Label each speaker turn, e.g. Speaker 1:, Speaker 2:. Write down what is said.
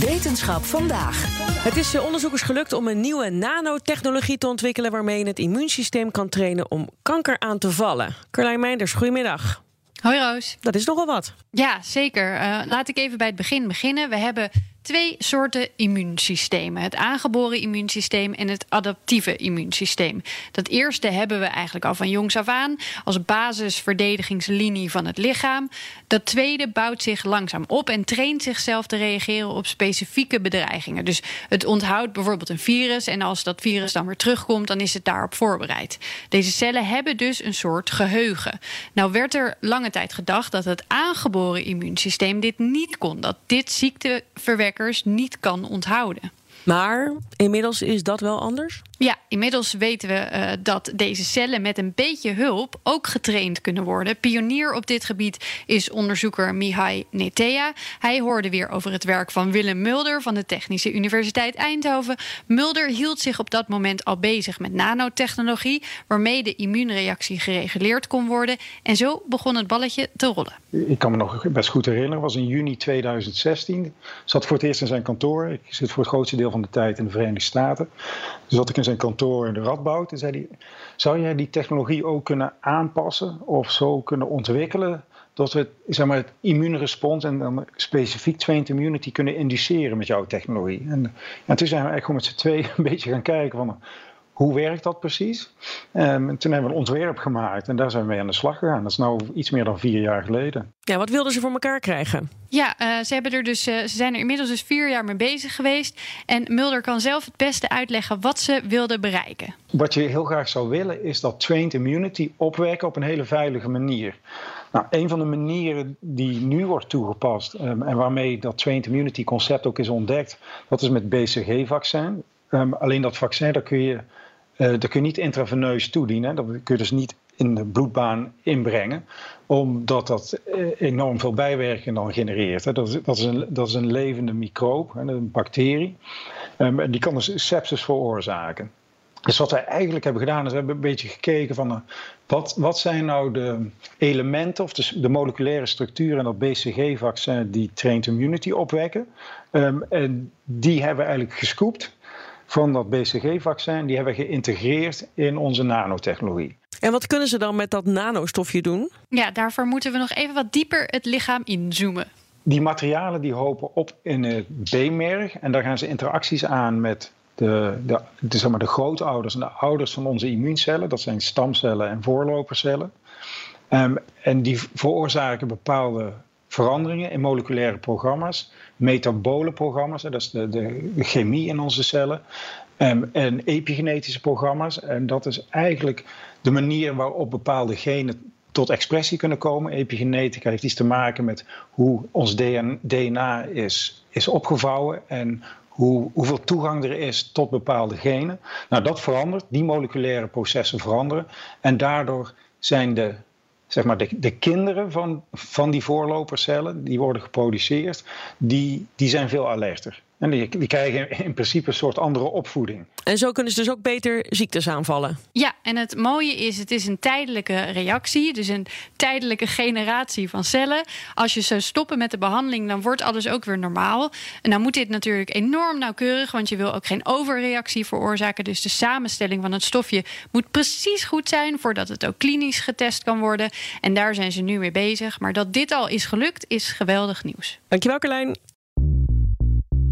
Speaker 1: Wetenschap vandaag.
Speaker 2: Het is de onderzoekers gelukt om een nieuwe nanotechnologie te ontwikkelen waarmee je het immuunsysteem kan trainen om kanker aan te vallen. Carlijn Meinders, goedemiddag.
Speaker 3: Hoi Roos.
Speaker 2: Dat is nogal wat.
Speaker 3: Ja, zeker. Uh, laat ik even bij het begin beginnen. We hebben twee soorten immuunsystemen: het aangeboren immuunsysteem en het adaptieve immuunsysteem. Dat eerste hebben we eigenlijk al van jongs af aan als basisverdedigingslinie van het lichaam. Dat tweede bouwt zich langzaam op en traint zichzelf te reageren op specifieke bedreigingen. Dus het onthoudt bijvoorbeeld een virus en als dat virus dan weer terugkomt, dan is het daarop voorbereid. Deze cellen hebben dus een soort geheugen. Nou werd er lange tijd gedacht dat het aangeboren immuunsysteem dit niet kon, dat dit niet kan onthouden.
Speaker 2: Maar inmiddels is dat wel anders?
Speaker 3: Ja, inmiddels weten we uh, dat deze cellen met een beetje hulp ook getraind kunnen worden. Pionier op dit gebied is onderzoeker Mihai Netea. Hij hoorde weer over het werk van Willem Mulder van de Technische Universiteit Eindhoven. Mulder hield zich op dat moment al bezig met nanotechnologie, waarmee de immuunreactie gereguleerd kon worden. En zo begon het balletje te rollen.
Speaker 4: Ik kan me nog best goed herinneren, was in juni 2016. Zat voor het eerst in zijn kantoor. Ik zit voor het grootste deel van de tijd in de Verenigde Staten. Dus zat ik in kantoor in de Radboud. En zei hij, zou jij die technologie ook kunnen aanpassen of zo kunnen ontwikkelen... dat we zeg maar, het immuunrespons en dan specifiek trained immunity kunnen induceren met jouw technologie? En, en toen zijn we eigenlijk gewoon met z'n tweeën een beetje gaan kijken van hoe werkt dat precies? Um, en toen hebben we een ontwerp gemaakt en daar zijn we mee aan de slag gegaan. Dat is nu iets meer dan vier jaar geleden.
Speaker 2: Ja, wat wilden ze voor elkaar krijgen?
Speaker 3: Ja, uh, ze, hebben er dus, uh, ze zijn er inmiddels dus vier jaar mee bezig geweest. En Mulder kan zelf het beste uitleggen wat ze wilden bereiken.
Speaker 4: Wat je heel graag zou willen is dat trained immunity opwekken op een hele veilige manier. Nou, een van de manieren die nu wordt toegepast um, en waarmee dat trained immunity concept ook is ontdekt, dat is met BCG-vaccin. Um, alleen dat vaccin, daar kun je dat kun je niet intraveneus toedienen. Dat kun je dus niet in de bloedbaan inbrengen. Omdat dat enorm veel bijwerkingen dan genereert. Hè. Dat, is, dat, is een, dat is een levende microop, hè, een bacterie. Um, en die kan dus sepsis veroorzaken. Dus wat wij eigenlijk hebben gedaan, is we hebben een beetje gekeken van uh, wat, wat zijn nou de elementen of de, moleculaire structuren in dat BCG-vaccin die trained immunity opwekken. Um, en die hebben we eigenlijk gescoopt van dat BCG-vaccin, die hebben we geïntegreerd in onze nanotechnologie.
Speaker 2: En wat kunnen ze dan met dat nanostofje doen?
Speaker 3: Ja, daarvoor moeten we nog even wat dieper het lichaam inzoomen.
Speaker 4: Die materialen die hopen op in het beenmerg en daar gaan ze interacties aan met de, de, de, zeg maar de grootouders en de ouders van onze immuuncellen. Dat zijn stamcellen en voorlopercellen. Um, en die veroorzaken bepaalde veranderingen in moleculaire programma's, metabole programma's, dat is de, de, chemie in onze cellen, um, en epigenetische programma's. En dat is eigenlijk de manier waarop bepaalde genen tot expressie kunnen komen. Epigenetica heeft iets te maken met hoe ons DNA is, is opgevouwen en hoe, hoeveel toegang er is tot bepaalde genen. Nou, dat verandert, die moleculaire processen veranderen. En daardoor zijn de zeg maar de, de kinderen van, van die voorlopercellen, die worden geproduceerd, die, die zijn veel alerter. En die, die krijgen in principe een soort andere opvoeding.
Speaker 2: En zo kunnen ze dus ook beter ziektes aanvallen.
Speaker 3: Ja, en het mooie is, het is een tijdelijke reactie. Dus een tijdelijke generatie van cellen. Als je ze stoppen met de behandeling, dan wordt alles ook weer normaal. En dan moet dit natuurlijk enorm nauwkeurig, want je wil ook geen overreactie veroorzaken. Dus de samenstelling van het stofje moet precies goed zijn voordat het ook klinisch getest kan worden. En daar zijn ze nu mee bezig. Maar dat dit al is gelukt, is geweldig nieuws.
Speaker 2: Dankjewel, Carlijn.